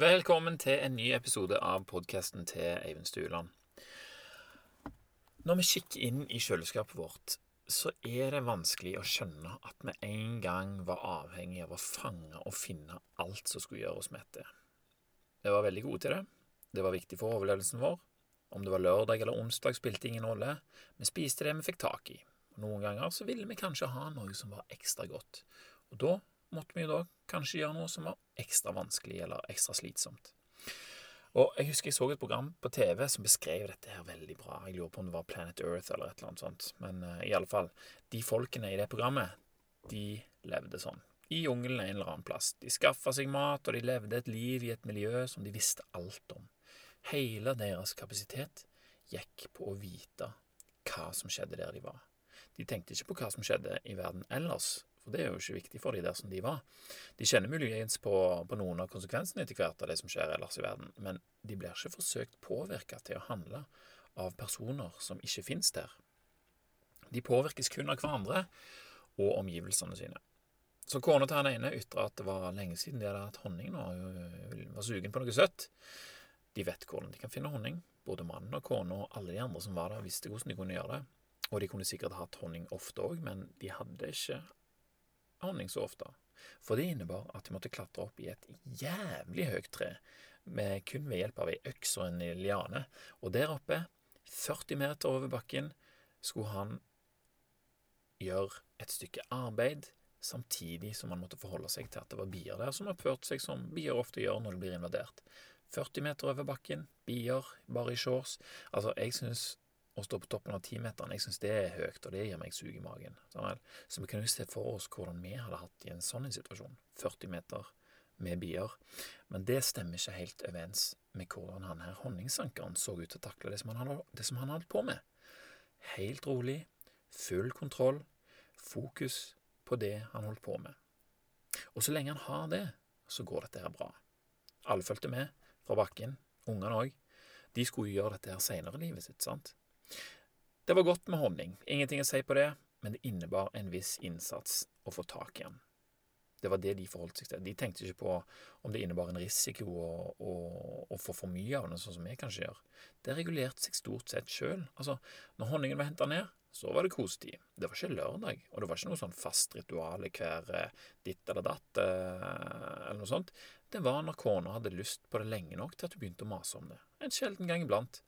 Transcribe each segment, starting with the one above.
Velkommen til en ny episode av podkasten til Eivind Stueland. Når vi kikker inn i kjøleskapet vårt, så er det vanskelig å skjønne at vi en gang var avhengig av å fange og finne alt som skulle gjøre oss mette. Vi var veldig gode til det. Det var viktig for overlevelsen vår. Om det var lørdag eller onsdag, spilte ingen rolle. Vi spiste det vi fikk tak i. Noen ganger så ville vi kanskje ha noe som var ekstra godt. Og da måtte vi da kanskje gjøre noe som var ekstra vanskelig eller ekstra slitsomt. Og Jeg husker jeg så et program på TV som beskrev dette her veldig bra. Jeg lurer på om det var Planet Earth eller et eller annet sånt. Men uh, i alle fall, de folkene i det programmet, de levde sånn. I jungelen en eller annen plass. De skaffa seg mat, og de levde et liv i et miljø som de visste alt om. Hele deres kapasitet gikk på å vite hva som skjedde der de var. De tenkte ikke på hva som skjedde i verden ellers, for det er jo ikke viktig for de der som de var. De kjenner muligens på, på noen av konsekvensene etter hvert av det som skjer ellers i verden, men de blir ikke forsøkt påvirka til å handle av personer som ikke finnes der. De påvirkes kun av hverandre og omgivelsene sine. Så kona til han ene ytra at det var lenge siden de hadde hatt honning nå, og var sugen på noe søtt. De vet hvordan de kan finne honning. Både mannen og kona og alle de andre som var der, visste hvordan de kunne gjøre det. Og de kunne sikkert hatt honning ofte òg, men de hadde ikke honning så ofte. For det innebar at de måtte klatre opp i et jævlig høyt tre, med kun ved hjelp av ei øks og en liane. Og der oppe, 40 meter over bakken, skulle han gjøre et stykke arbeid, samtidig som han måtte forholde seg til at det var bier der som oppførte seg som bier ofte gjør når de blir invadert. 40 meter over bakken, bier, bare i shorts. Altså, jeg syns å stå på toppen av timeteren, jeg syns det er høyt, og det gir meg sug i magen. Sånn så vi kan jo se for oss hvordan vi hadde hatt i en sånn situasjon. 40 meter med bier. Men det stemmer ikke helt overens med hvordan han her honningsankeren så ut til å takle det som han det som han holdt på med. Helt rolig, full kontroll, fokus på det han holdt på med. Og så lenge han har det, så går dette her bra. Alle fulgte med fra bakken, ungene òg. De skulle jo gjøre dette her seinere i livet sitt, sant? Det var godt med honning, ingenting å si på det, men det innebar en viss innsats å få tak i den. Det var det de forholdt seg til. De tenkte ikke på om det innebar en risiko å, å, å få for mye av den, sånn som vi kanskje gjør. Det regulerte seg stort sett sjøl. Altså, når honningen var henta ned, så var det kosetid. Det var ikke lørdag, og det var ikke noe sånn fast ritual hver eh, ditt eller datt eh, eller noe sånt. Det var når kona hadde lyst på det lenge nok til at hun begynte å mase om det en sjelden gang iblant,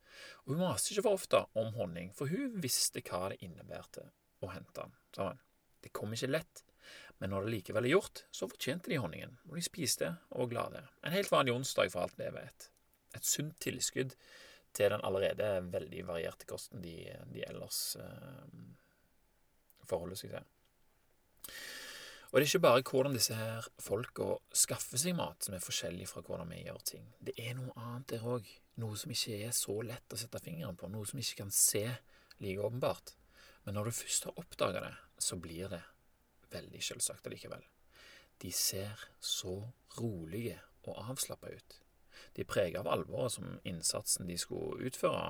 og hun maste ikke for ofte om honning, for hun visste hva det innebærte å hente den. Sammen. Det kom ikke lett, men når det likevel er gjort, så fortjente de honningen, og de spiste og var glade. En helt vanlig onsdag for alt det vet. Et sunt tilskudd til den allerede veldig varierte kosten de, de ellers eh, forholder seg til. Og det er ikke bare hvordan disse her folka skaffer seg mat som er forskjellig fra hvordan vi gjør ting. Det er noe annet der òg. Noe som ikke er så lett å sette fingeren på. Noe som ikke kan se like åpenbart. Men når du først har oppdaga det, så blir det veldig selvsagt allikevel. De ser så rolige og avslappa ut. De er prega av alvoret som innsatsen de skulle utføre,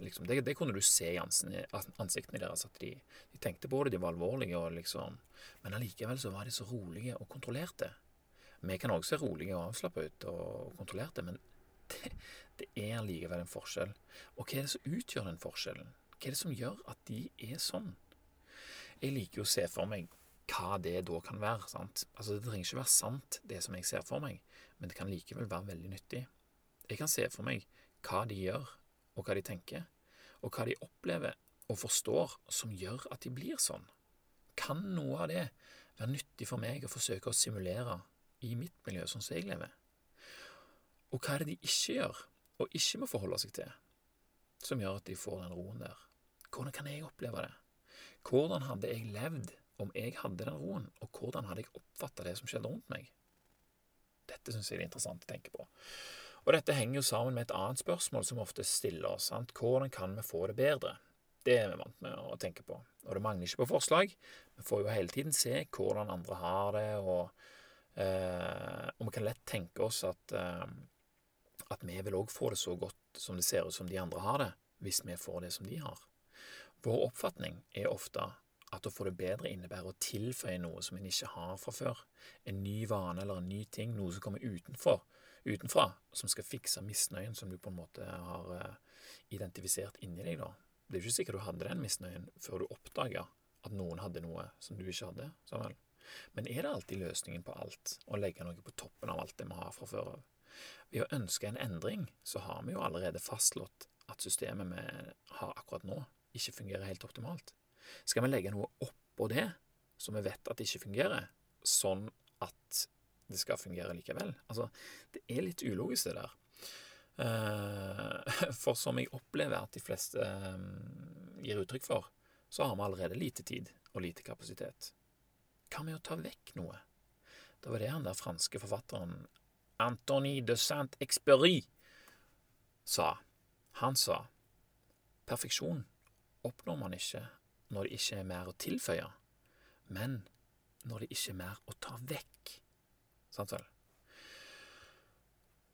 liksom, det, det, kunne du se i ansiktene deres, at de, de, tenkte på det, de var alvorlige, og liksom Men allikevel så var de så rolige og kontrollerte. Vi kan også se rolige og avslappa ut og kontrollerte, men det, det er allikevel en forskjell. Og hva er det som utgjør den forskjellen? Hva er det som gjør at de er sånn? Jeg liker jo å se for meg hva det da kan være. sant? Altså Det trenger ikke være sant, det som jeg ser for meg, men det kan likevel være veldig nyttig. Jeg kan se for meg hva de gjør, og hva de tenker, og hva de opplever og forstår som gjør at de blir sånn. Kan noe av det være nyttig for meg å forsøke å simulere i mitt miljø, sånn som jeg lever? Og hva er det de ikke gjør, og ikke må forholde seg til, som gjør at de får den roen der? Hvordan kan jeg oppleve det? Hvordan hadde jeg levd om jeg hadde den roen, og hvordan hadde jeg oppfatta det som skjedde rundt meg? Dette syns jeg er interessant å tenke på. Og dette henger jo sammen med et annet spørsmål som ofte stiller oss. Sant? Hvordan kan vi få det bedre? Det er vi vant med å tenke på. Og det mangler ikke på forslag. Vi får jo hele tiden se hvordan andre har det, og, eh, og vi kan lett tenke oss at, eh, at vi vil òg få det så godt som det ser ut som de andre har det, hvis vi får det som de har. Vår oppfatning er ofte at å få det bedre innebærer å tilføye noe som en ikke har fra før. En ny vane eller en ny ting, noe som kommer utenfor, utenfra, som skal fikse misnøyen som du på en måte har uh, identifisert inni deg. da. Det er jo ikke sikkert du hadde den misnøyen før du oppdaga at noen hadde noe som du ikke hadde. Samuel. Men er det alltid løsningen på alt å legge noe på toppen av alt det vi har fra før av? Ved å ønske en endring, så har vi jo allerede fastslått at systemet vi har akkurat nå, ikke fungerer helt optimalt. Skal vi legge noe oppå det, som vi vet at det ikke fungerer, sånn at det skal fungere likevel? Altså, det er litt ulogisk, det der. Eh, for som jeg opplever at de fleste eh, gir uttrykk for, så har vi allerede lite tid og lite kapasitet. Hva med å ta vekk noe? Det var det han der franske forfatteren Antony de Saint-Expery sa. Han sa perfeksjon oppnår man ikke når det ikke er mer å tilføye, men når det ikke er mer å ta vekk. Sant vel?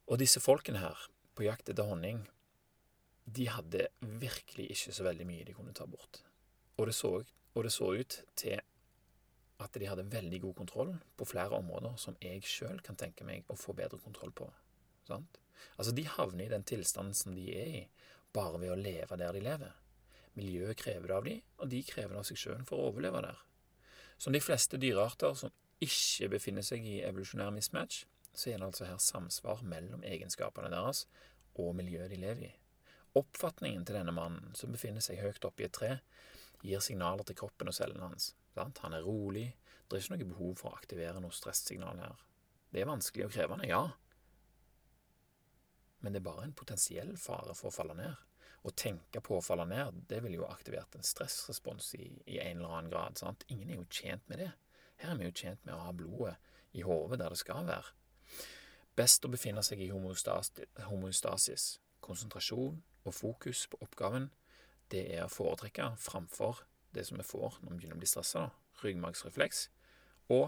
Og disse folkene her, på jakt etter honning, de hadde virkelig ikke så veldig mye de kunne ta bort. Og det så, og det så ut til at de hadde veldig god kontroll på flere områder som jeg sjøl kan tenke meg å få bedre kontroll på. Sant? Altså, de havner i den tilstanden som de er i, bare ved å leve der de lever. Miljøet krever det av dem, og de krever det av seg sjøl for å overleve der. Som de fleste dyrearter som ikke befinner seg i evolusjonær mismatch, så er det altså her samsvar mellom egenskapene deres og miljøet de lever i. Oppfatningen til denne mannen, som befinner seg høyt oppe i et tre, gir signaler til kroppen og cellene hans. Sant? Han er rolig. Det er ikke noe behov for å aktivere noe stresssignal her. Det er vanskelig og krevende, ja, men det er bare en potensiell fare for å falle ned. Å tenke på å falle ned, det ville jo aktivert en stressrespons i, i en eller annen grad. Sant? Ingen er jo tjent med det. Her er vi jo tjent med å ha blodet i hodet der det skal være. Best å befinne seg i homostasis, konsentrasjon og fokus på oppgaven det er å foretrekke framfor det som vi får når vi begynner å bli stressa, ryggmargsrefleks. Og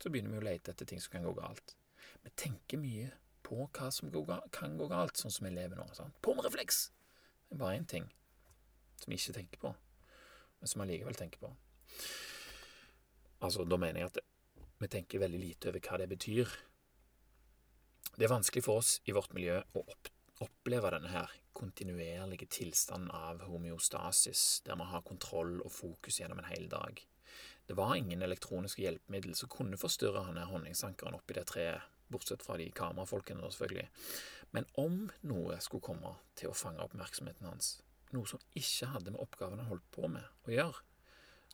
så begynner vi å lete etter ting som kan gå galt. Vi tenker mye på hva som kan gå galt, sånn som vi lever nå. Sant? På med refleks! Det er bare én ting som vi ikke tenker på, men som vi allikevel tenker på. Altså, da mener jeg at vi tenker veldig lite over hva det betyr. Det er vanskelig for oss i vårt miljø å opp oppleve denne her kontinuerlige tilstanden av homeostasis, der vi har kontroll og fokus gjennom en hel dag. Det var ingen elektroniske hjelpemiddel som kunne forstyrre han honningsankeren oppi det treet, bortsett fra de kamerafolkene, selvfølgelig. Men om noe skulle komme til å fange oppmerksomheten hans, noe som ikke hadde med oppgaven han holdt på med å gjøre,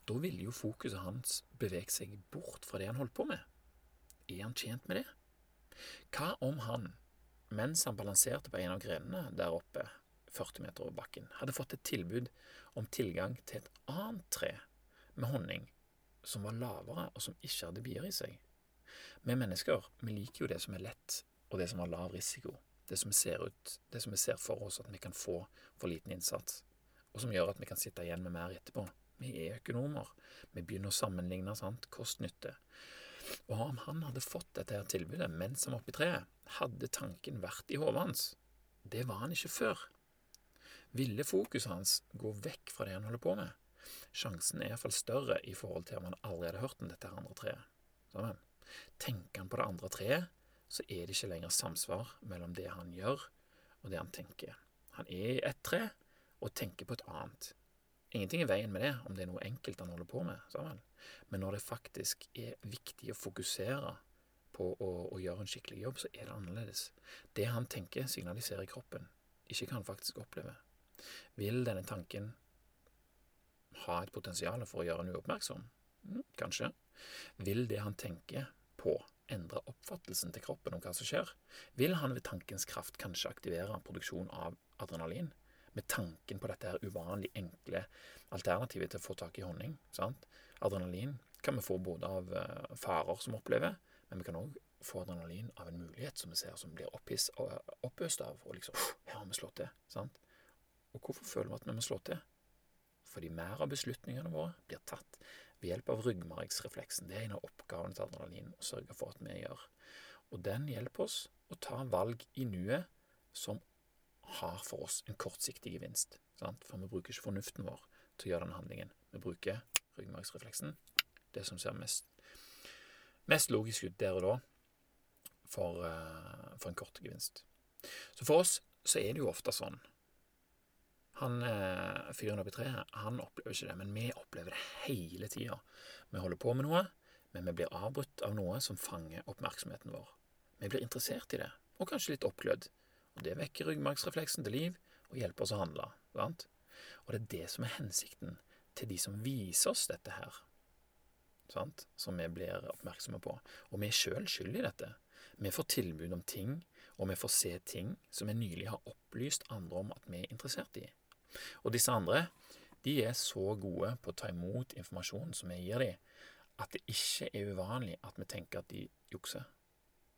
da ville jo fokuset hans bevege seg bort fra det han holdt på med. Er han tjent med det? Hva om han mens han balanserte på en av grenene der oppe, 40 meter over bakken, hadde fått et tilbud om tilgang til et annet tre med honning som var lavere, og som ikke hadde bier i seg. Vi mennesker vi liker jo det som er lett, og det som har lav risiko. Det som, ser ut, det som vi ser for oss at vi kan få for liten innsats, og som gjør at vi kan sitte igjen med mer etterpå. Vi er økonomer. Vi begynner å sammenligne kost-nytte. Og om han hadde fått dette her tilbudet mens han var oppe i treet, hadde tanken vært i hodet hans. Det var han ikke før. Ville fokuset hans gå vekk fra det han holder på med? Sjansen er iallfall større i forhold til om han allerede har hørt om dette andre treet. Sammen. Tenker han på det andre treet, så er det ikke lenger samsvar mellom det han gjør, og det han tenker. Han er i ett tre og tenker på et annet. Ingenting i veien med det, om det er noe enkelt han holder på med. Sammen. Men når det faktisk er viktig å fokusere på å, å, gjøre en skikkelig jobb, så er det annerledes. Det han tenker, signaliserer kroppen, ikke hva han faktisk opplever. Vil denne tanken ha et potensial for å gjøre en uoppmerksom? Mm, kanskje. Vil det han tenker på, endre oppfattelsen til kroppen om hva som skjer? Vil han ved tankens kraft kanskje aktivere produksjon av adrenalin? Med tanken på dette her uvanlig enkle alternativet til å få tak i honning. sant? Adrenalin kan vi få både av uh, farer som opplever, men vi kan òg få adrenalin av en mulighet som vi ser som blir oppøst av. Og liksom Her har vi slått til. sant? Og hvorfor føler vi at vi må slå til? Fordi mer av beslutningene våre blir tatt ved hjelp av ryggmargsrefleksen. Det er en av oppgavene til adrenalin å sørge for at vi gjør. Og den hjelper oss å ta valg i nuet som har for oss en kortsiktig gevinst. Sant? For vi bruker ikke fornuften vår til å gjøre den handlingen. Vi bruker ryggmargsrefleksen. Det som ser mest, mest logisk ut der og da for, uh, for en kort gevinst. Så for oss så er det jo ofte sånn han eh, fyren oppi treet, han opplever ikke det, men vi opplever det hele tida. Vi holder på med noe, men vi blir avbrutt av noe som fanger oppmerksomheten vår. Vi blir interessert i det, og kanskje litt oppglødd. Det vekker ryggmargsrefleksen til liv og hjelper oss å handle. Sant? Og det er det som er hensikten til de som viser oss dette her, sant? som vi blir oppmerksomme på. Og vi er sjøl skyld i dette. Vi får tilbud om ting, og vi får se ting som vi nylig har opplyst andre om at vi er interessert i. Og disse andre de er så gode på å ta imot informasjonen som vi gir dem, at det ikke er uvanlig at vi tenker at de jukser.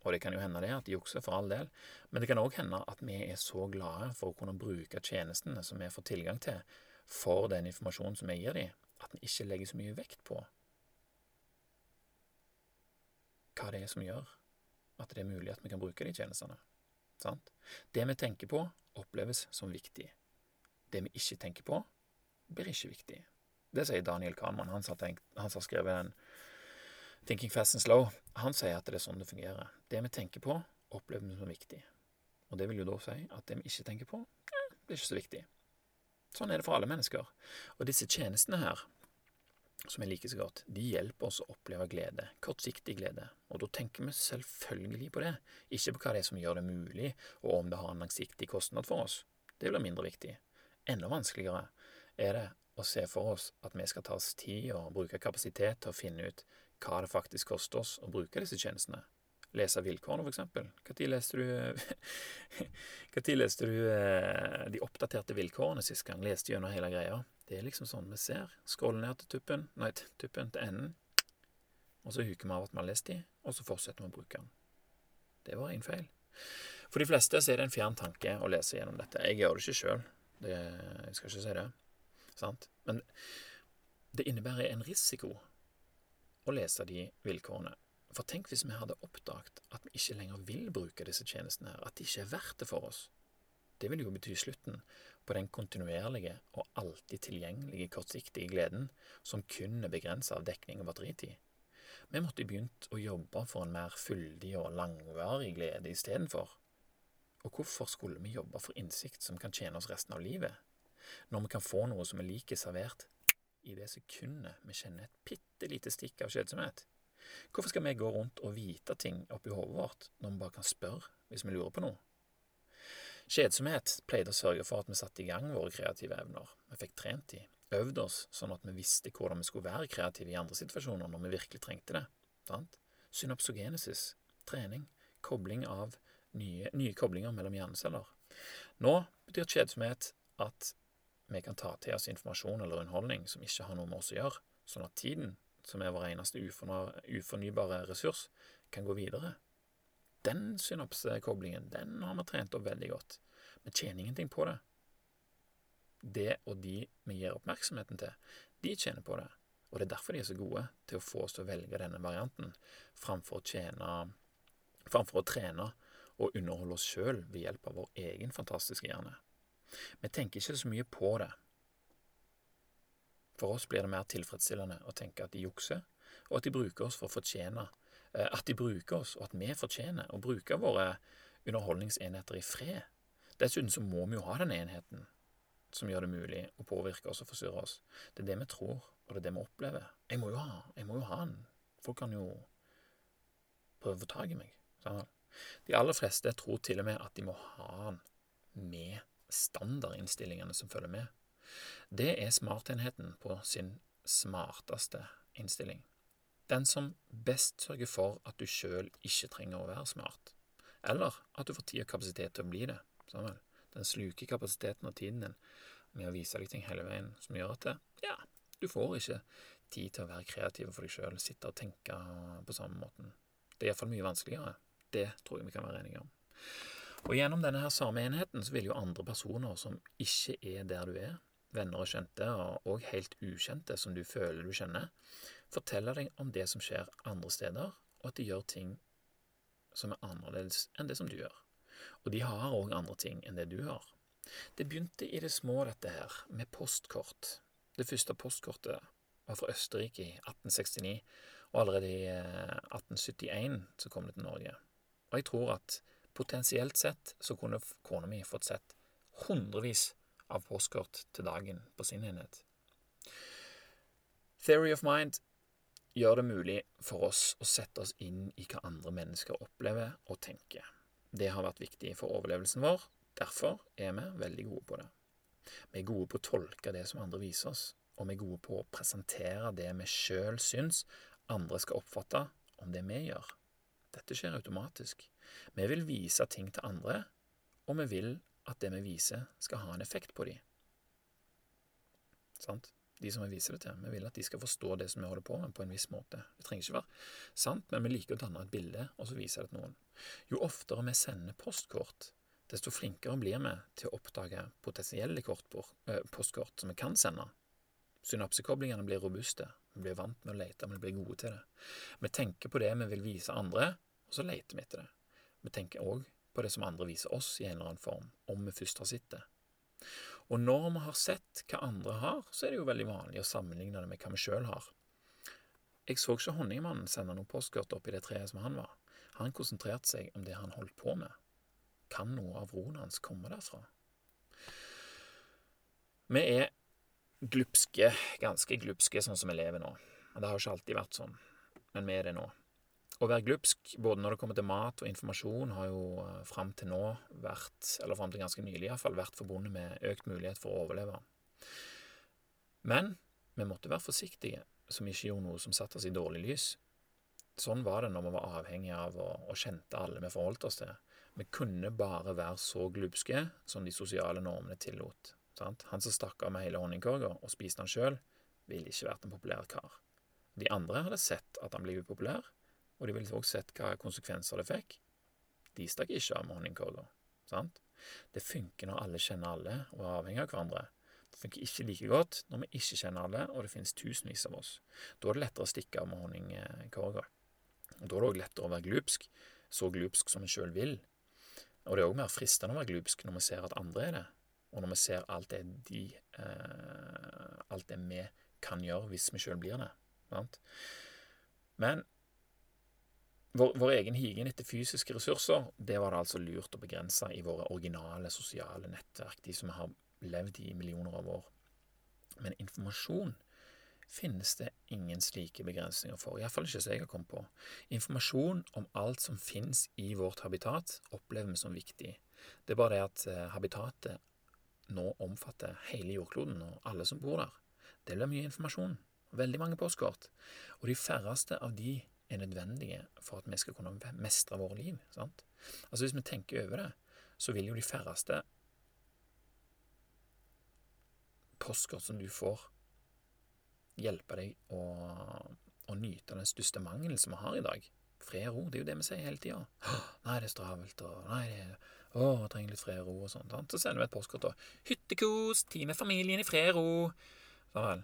Og det kan jo hende det at de jukser, for all del, men det kan òg hende at vi er så glade for å kunne bruke tjenestene som vi får tilgang til, for den informasjonen som vi gir dem, at vi ikke legger så mye vekt på hva det er som gjør at det er mulig at vi kan bruke de tjenestene. Sant? Det vi tenker på, oppleves som viktig. Det vi ikke tenker på, blir ikke viktig. Det sier Daniel Kahnmann, han har skrevet den Thinking Fast and Slow. Han sier at det er sånn det fungerer. Det vi tenker på, opplever vi som viktig. Og det vil jo da si at det vi ikke tenker på, det blir ikke så viktig. Sånn er det for alle mennesker. Og disse tjenestene her, som jeg liker så godt, de hjelper oss å oppleve glede, kortsiktig glede. Og da tenker vi selvfølgelig på det, ikke på hva det er som gjør det mulig, og om det har en langsiktig kostnad for oss. Det blir mindre viktig. Enda vanskeligere er det å se for oss at vi skal ta oss tid og bruke kapasitet til å finne ut hva det faktisk koster oss å bruke disse tjenestene. Lese vilkårene, eksempel. Når leste du, leste du eh, de oppdaterte vilkårene sist gang? Leste gjennom hele greia? Det er liksom sånn vi ser. Skroller ned til tuppen, nei, tuppen til enden, og så huker vi av at vi har lest de, og så fortsetter vi å bruke den. Det var en feil. For de fleste så er det en fjern tanke å lese gjennom dette. Jeg gjør det ikke sjøl. Jeg skal ikke si det. Sant? Men det innebærer en risiko å lese de vilkårene. For tenk hvis vi hadde oppdaget at vi ikke lenger vil bruke disse tjenestene, her, at de ikke er verdt det for oss. Det vil jo bety slutten på den kontinuerlige og alltid tilgjengelige kortsiktige gleden som kun er begrenset av dekning og batteritid. Vi måtte begynt å jobbe for en mer fyldig og langvarig glede istedenfor. Og hvorfor skulle vi jobbe for innsikt som kan tjene oss resten av livet, når vi kan få noe som er like servert i det sekundet vi kjenner et bitte lite stikk av kjedsomhet? Hvorfor skal vi gå rundt og vite ting oppi hodet vårt når vi bare kan spørre hvis vi lurer på noe? Kjedsomhet pleide å sørge for at vi satte i gang våre kreative evner. Vi fikk trent de, øvd oss sånn at vi visste hvordan vi skulle være kreative i andre situasjoner når vi virkelig trengte det. Sant? Synopsogenesis, trening, kobling av nye, nye koblinger mellom hjerneceller. Nå betyr kjedsomhet at vi kan ta til oss informasjon eller underholdning som ikke har noe med oss å gjøre, sånn at tiden, som er vår eneste ufornybare ressurs, kan gå videre. Den synapsekoblingen, den har vi trent opp veldig godt. Vi tjener ingenting på det. Det og de vi gir oppmerksomheten til, de tjener på det. Og det er derfor de er så gode til å få oss til å velge denne varianten, framfor å, tjene, framfor å trene og underholde oss sjøl ved hjelp av vår egen fantastiske hjerne. Vi tenker ikke så mye på det. For oss blir det mer tilfredsstillende å tenke at de jukser, og at de bruker oss for å fortjene eh, At de bruker oss, og at vi fortjener å bruke våre underholdningsenheter i fred. Dessuten så må vi jo ha den enheten som gjør det mulig å påvirke oss og forstyrre oss. Det er det vi tror, og det er det vi opplever. Jeg må jo ha, jeg må jo ha den. Folk kan jo prøve å få tak i meg. De aller fleste tror til og med at de må ha den med standardinnstillingene som følger med. Det er smartenheten på sin smarteste innstilling. Den som best sørger for at du sjøl ikke trenger å være smart, eller at du får tid og kapasitet til å bli det. Sammen. Den sluker kapasiteten og tiden din med å vise deg ting hele veien som gjør at det, ja, du får ikke tid til å være kreativ for deg sjøl, sitte og tenke på samme måten. Det er iallfall mye vanskeligere. Det tror jeg vi kan være enige om. Og gjennom denne her samme enheten så vil jo andre personer som ikke er der du er, venner og kjente, og helt ukjente som du føler du kjenner, fortelle deg om det som skjer andre steder, og at de gjør ting som er annerledes enn det som du gjør. Og de har òg andre ting enn det du har. Det begynte i det små, dette her, med postkort. Det første postkortet var fra Østerrike i 1869, og allerede i 1871 så kom det til Norge. Og jeg tror at potensielt sett så kunne kona mi fått sett hundrevis av postkort til dagen på sin enhet. Theory of Mind gjør det mulig for oss å sette oss inn i hva andre mennesker opplever og tenker. Det har vært viktig for overlevelsen vår. Derfor er vi veldig gode på det. Vi er gode på å tolke det som andre viser oss, og vi er gode på å presentere det vi sjøl syns andre skal oppfatte om det vi gjør. Dette skjer automatisk. Vi vil vise ting til andre, og vi vil at det vi viser, skal ha en effekt på dem. Sant? De som vi viser det til. Vi vil at de skal forstå det som vi holder på med, på en viss måte. Det trenger ikke være sant, men vi liker å danne et bilde, og så viser det til noen. Jo oftere vi sender postkort, desto flinkere blir vi til å oppdage potensielle eh, postkort som vi kan sende. Synapsekoblingene blir robuste. Vi blir vant med å lete, men vi blir gode til det. Vi tenker på det vi vil vise andre, og så leter vi etter det. Vi tenker òg på det som andre viser oss i en eller annen form, om vi først har sett det. Og når vi har sett hva andre har, så er det jo veldig vanlig å sammenligne det med hva vi sjøl har. Jeg så ikke honningmannen sende noe postkort opp i det treet som han var. Han konsentrerte seg om det han holdt på med. Kan noe av roen hans komme derfra? Vi er glupske, ganske glupske sånn som vi lever nå. Det har ikke alltid vært sånn, men vi er det nå. Å være glupsk, både når det kommer til mat og informasjon, har jo eh, fram til nå vært, eller fram til ganske nylig iallfall, vært forbundet med økt mulighet for å overleve. Men vi måtte være forsiktige, vi ikke gjorde noe som satte oss i dårlig lys. Sånn var det når vi var avhengige av og, kjente alle vi forholdt oss til. Vi kunne bare være så glupske som de sosiale normene tillot. Sant? Han som stakk av med hele honningkorga og spiste den sjøl, ville ikke vært en populær kar. De andre hadde sett at han ble upopulær, og de ville også sett hva konsekvenser det fikk. De stakk ikke av honningkorga. Sant? Det funker når alle kjenner alle og er avhengig av hverandre. Det funker ikke like godt når vi ikke kjenner alle, og det finnes tusenvis av oss. Da er det lettere å stikke av med honningkorga. Da er det òg lettere å være glupsk, så glupsk som vi sjøl vil. Og det er òg mer fristende å være glupsk når vi ser at andre er det, og når vi ser alt det, de, eh, alt det vi kan gjøre hvis vi sjøl blir det. Sant? Men vår, vår, egen higen etter fysiske ressurser, det var det altså lurt å begrense i våre originale sosiale nettverk, de som har levd i millioner av år. Men informasjon finnes det ingen slike begrensninger for, iallfall ikke som jeg har kommet på. Informasjon om alt som finnes i vårt habitat, opplever vi som viktig. Det er bare det at eh, habitatet nå omfatter hele jordkloden og alle som bor der. Det blir mye informasjon, veldig mange postkort, og de færreste av de er nødvendige for at vi skal kunne mestre våre liv. Sant? Altså Hvis vi tenker over det, så vil jo de færreste postkort som du får, hjelpe deg å, å nyte den største mangelen som vi har i dag. Fred og ro. Det er jo det vi sier hele tida. 'Nei, det er stravelt', og 'Nei, det er, å, jeg trenger litt fred og ro', og sånn. Så sender vi et postkort og 'Hyttekos, tid med familien i fred og ro'. Så.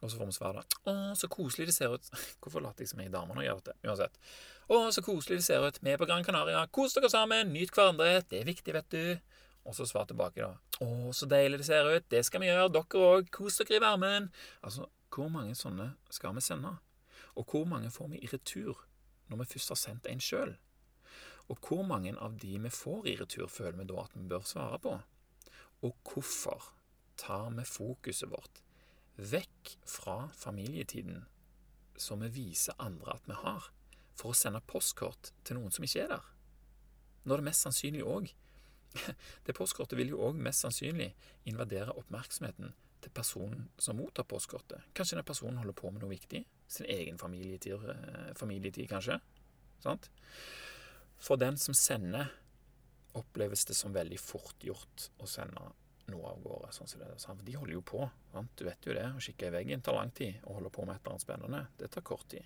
Og så får vi svar da. 'Å, så koselig det ser ut.' Hvorfor later jeg som jeg er dame når jeg gjør det? Uansett. 'Å, så koselig det ser ut. Vi er på Gran Canaria. Kos dere sammen. Nyt hverandre. Det er viktig, vet du.' Og så svar tilbake, da. 'Å, så deilig det ser ut. Det skal vi gjøre. Dere òg. Kos dere i varmen.' Altså, hvor mange sånne skal vi sende? Og hvor mange får vi i retur når vi først har sendt en sjøl? Og hvor mange av de vi får i retur, føler vi da at vi bør svare på? Og hvorfor tar vi fokuset vårt vekk fra familietiden som vi viser andre at vi har, for å sende postkort til noen som ikke er der. Når det mest sannsynlig òg Det postkortet vil jo òg mest sannsynlig invadere oppmerksomheten til personen som mottar postkortet. Kanskje den personen holder på med noe viktig. Sin egen familietid, eh, familietid kanskje. Sant? For den som sender, oppleves det som veldig fort gjort å sende noe av gårde. sånn som det er. For de holder jo på. Sant? Du vet jo det. Å kikke i veggen tar lang tid. Å holde på med et eller annet spennende, det tar kort tid.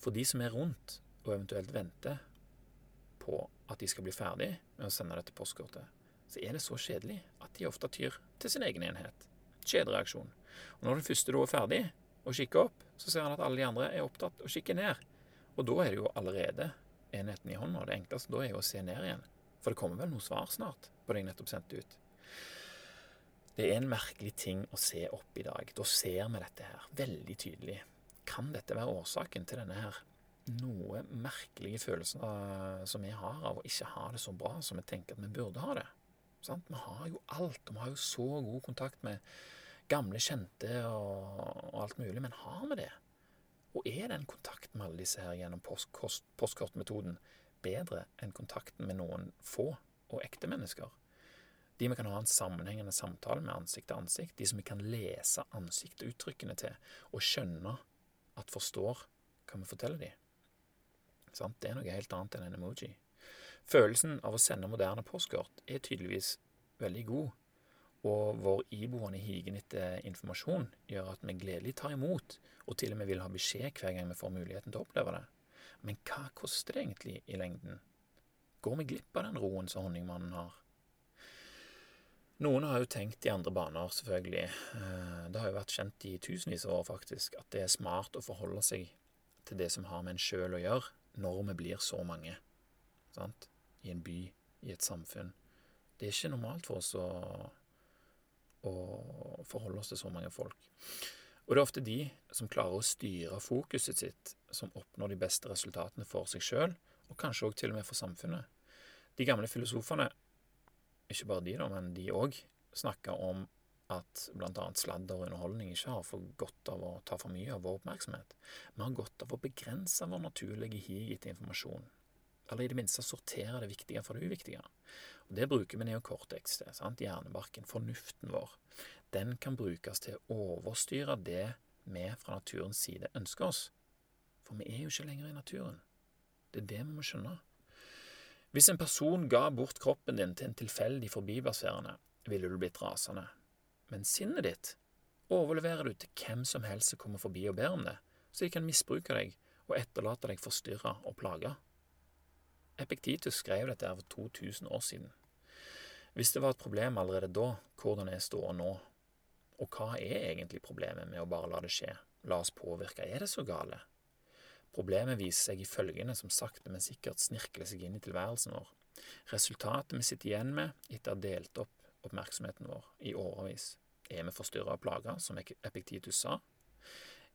For de som er rundt, og eventuelt venter på at de skal bli ferdig med å sende dette postkortet, så er det så kjedelig at de ofte tyr til sin egen enhet. Kjedereaksjon. Og når den første da er ferdig og kikker opp, så ser han at alle de andre er opptatt og kikker ned. Og da er det jo allerede enheten i hånda. Det enkleste da er jo å se ned igjen. For det kommer vel noe svar snart på det jeg nettopp sendte ut. Det er en merkelig ting å se opp i dag. Da ser vi dette her veldig tydelig. Kan dette være årsaken til denne her noe merkelige følelsen som vi har av å ikke ha det så bra som vi tenker at vi burde ha det? Sant? Vi har jo alt, og vi har jo så god kontakt med gamle kjente og, og alt mulig, men har vi det? Og er den kontakten med alle disse her gjennom post, postkortmetoden bedre enn kontakten med noen få og ekte mennesker? De vi kan ha en sammenhengende samtale med ansikt til ansikt, de som vi kan lese ansiktsuttrykkene til og skjønne at forstår hva vi forteller dem. Det er noe helt annet enn en emoji. Følelsen av å sende moderne postkort er tydeligvis veldig god, og vår iboende higen etter informasjon gjør at vi gledelig tar imot, og til og med vil ha beskjed hver gang vi får muligheten til å oppleve det. Men hva koster det egentlig i lengden? Går vi glipp av den roen som honningmannen har? Noen har jo tenkt i andre baner, selvfølgelig. Eh, det har jo vært kjent i tusenvis av år, faktisk, at det er smart å forholde seg til det som har med en sjøl å gjøre, når vi blir så mange. Sant? I en by, i et samfunn. Det er ikke normalt for oss å, å forholde oss til så mange folk. Og det er ofte de som klarer å styre fokuset sitt, som oppnår de beste resultatene for seg sjøl, og kanskje òg til og med for samfunnet. De gamle filosofene ikke bare de, da, men de òg snakka om at bl.a. sladder og underholdning ikke har for godt av å ta for mye av vår oppmerksomhet. Vi har godt av å begrense vår naturlige hig etter informasjon, eller i det minste sortere det viktige for det uviktige. Og Det bruker vi neokortex til, sant? hjernebarken, fornuften vår. Den kan brukes til å overstyre det vi fra naturens side ønsker oss. For vi er jo ikke lenger i naturen. Det er det vi må skjønne. Hvis en person ga bort kroppen din til en tilfeldig forbipasserende, ville du blitt rasende. Men sinnet ditt overleverer du til hvem som helst som kommer forbi og ber om det, så de kan misbruke deg og etterlate deg forstyrra og plaga. Epiktitus skrev dette for 2000 år siden. Hvis det var et problem allerede da, hvordan er ståa nå? Og hva er egentlig problemet med å bare la det skje, la oss påvirke, er det så gale? Problemet viser seg i følgende som sakte, men sikkert snirkler seg inn i tilværelsen vår. Resultatet vi sitter igjen med etter å ha delt opp oppmerksomheten vår i årevis. Er vi forstyrra og plaga, som Epiktitus sa?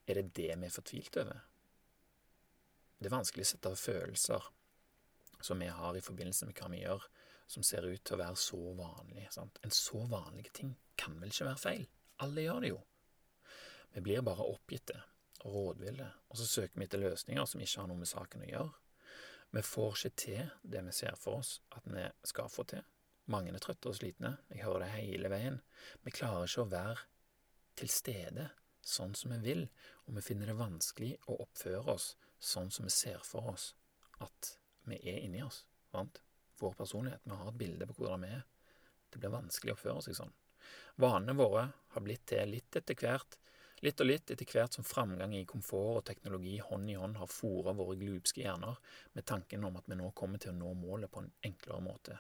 Er det det vi er fortvilt over? Det er vanskelig å sette av følelser som vi har i forbindelse med hva vi gjør, som ser ut til å være så vanlig. Sant? En så vanlig ting kan vel ikke være feil? Alle gjør det jo. Vi blir bare oppgitte rådville, og så søker vi etter løsninger som ikke har noe med saken å gjøre. Vi får ikke til det vi ser for oss at vi skal få til. Mange er trøtte og slitne, jeg hører det hele veien. Vi klarer ikke å være til stede sånn som vi vil, og vi finner det vanskelig å oppføre oss sånn som vi ser for oss at vi er inni oss. Sant? Vår personlighet. Vi har et bilde på hvordan vi er. Det blir vanskelig å oppføre seg sånn. Vanene våre har blitt til litt etter hvert Litt og litt etter hvert som framgang i komfort og teknologi hånd i hånd har fôra våre glupske hjerner med tanken om at vi nå kommer til å nå målet på en enklere måte.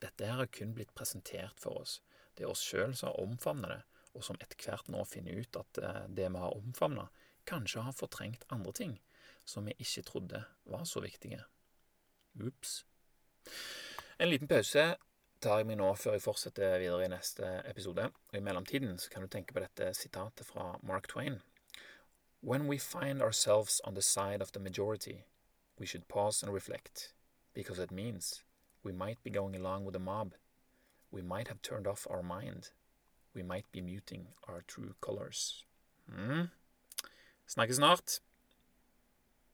Dette her har kun blitt presentert for oss. Det er oss sjøl som har omfavnet det, og som etter hvert nå finner ut at eh, det vi har omfavna, kanskje har fortrengt andre ting som vi ikke trodde var så viktige. Ops. En liten pause tar jeg meg nå før jeg fortsetter videre i neste episode. Og I mellomtiden så kan du tenke på dette sitatet fra Mark Twain. When we find ourselves on the side of the majority, we should pause and reflect, because it means we might be going along with the mob. We might have turned off our mind. We might be muting our true colors. Mm. Snakkes snart.